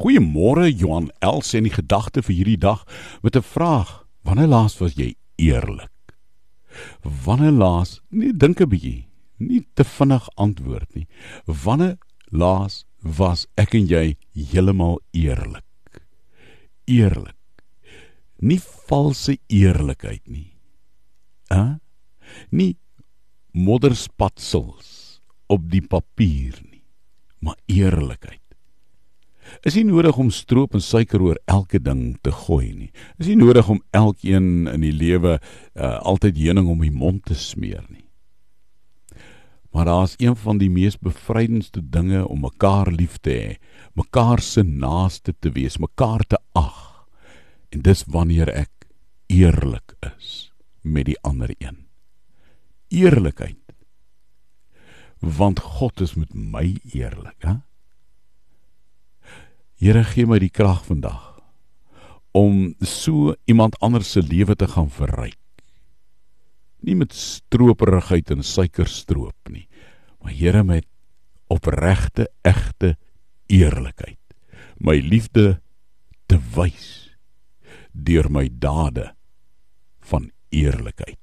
Goeiemôre Johan Els en die gedagte vir hierdie dag met 'n vraag. Wanneer laas was jy eerlik? Wanneer laas, nee, dink 'n bietjie, nie te vinnig antwoord nie. Wanneer laas was ek en jy heeltemal eerlik? Eerlik. Nie valse eerlikheid nie. Hæ? Nie modderspatsels op die papier nie, maar eerlikheid. Is nie nodig om stroop en suiker oor elke ding te gooi nie. Is nie nodig om elkeen in die lewe uh, altyd heuning om die mond te smeer nie. Maar daar's een van die mees bevrydendste dinge om mekaar lief te hê, mekaar se naaste te wees, mekaar te ag. En dis wanneer ek eerlik is met die ander een. Eerlikheid. Want God is met my eerlik, hè? Here gee my die krag vandag om so iemand anders se lewe te gaan verryk. Nie met stroperigheid en suikerstroop nie, maar Here met opregte, egte eerlikheid. My liefde te wys deur my dade van eerlikheid.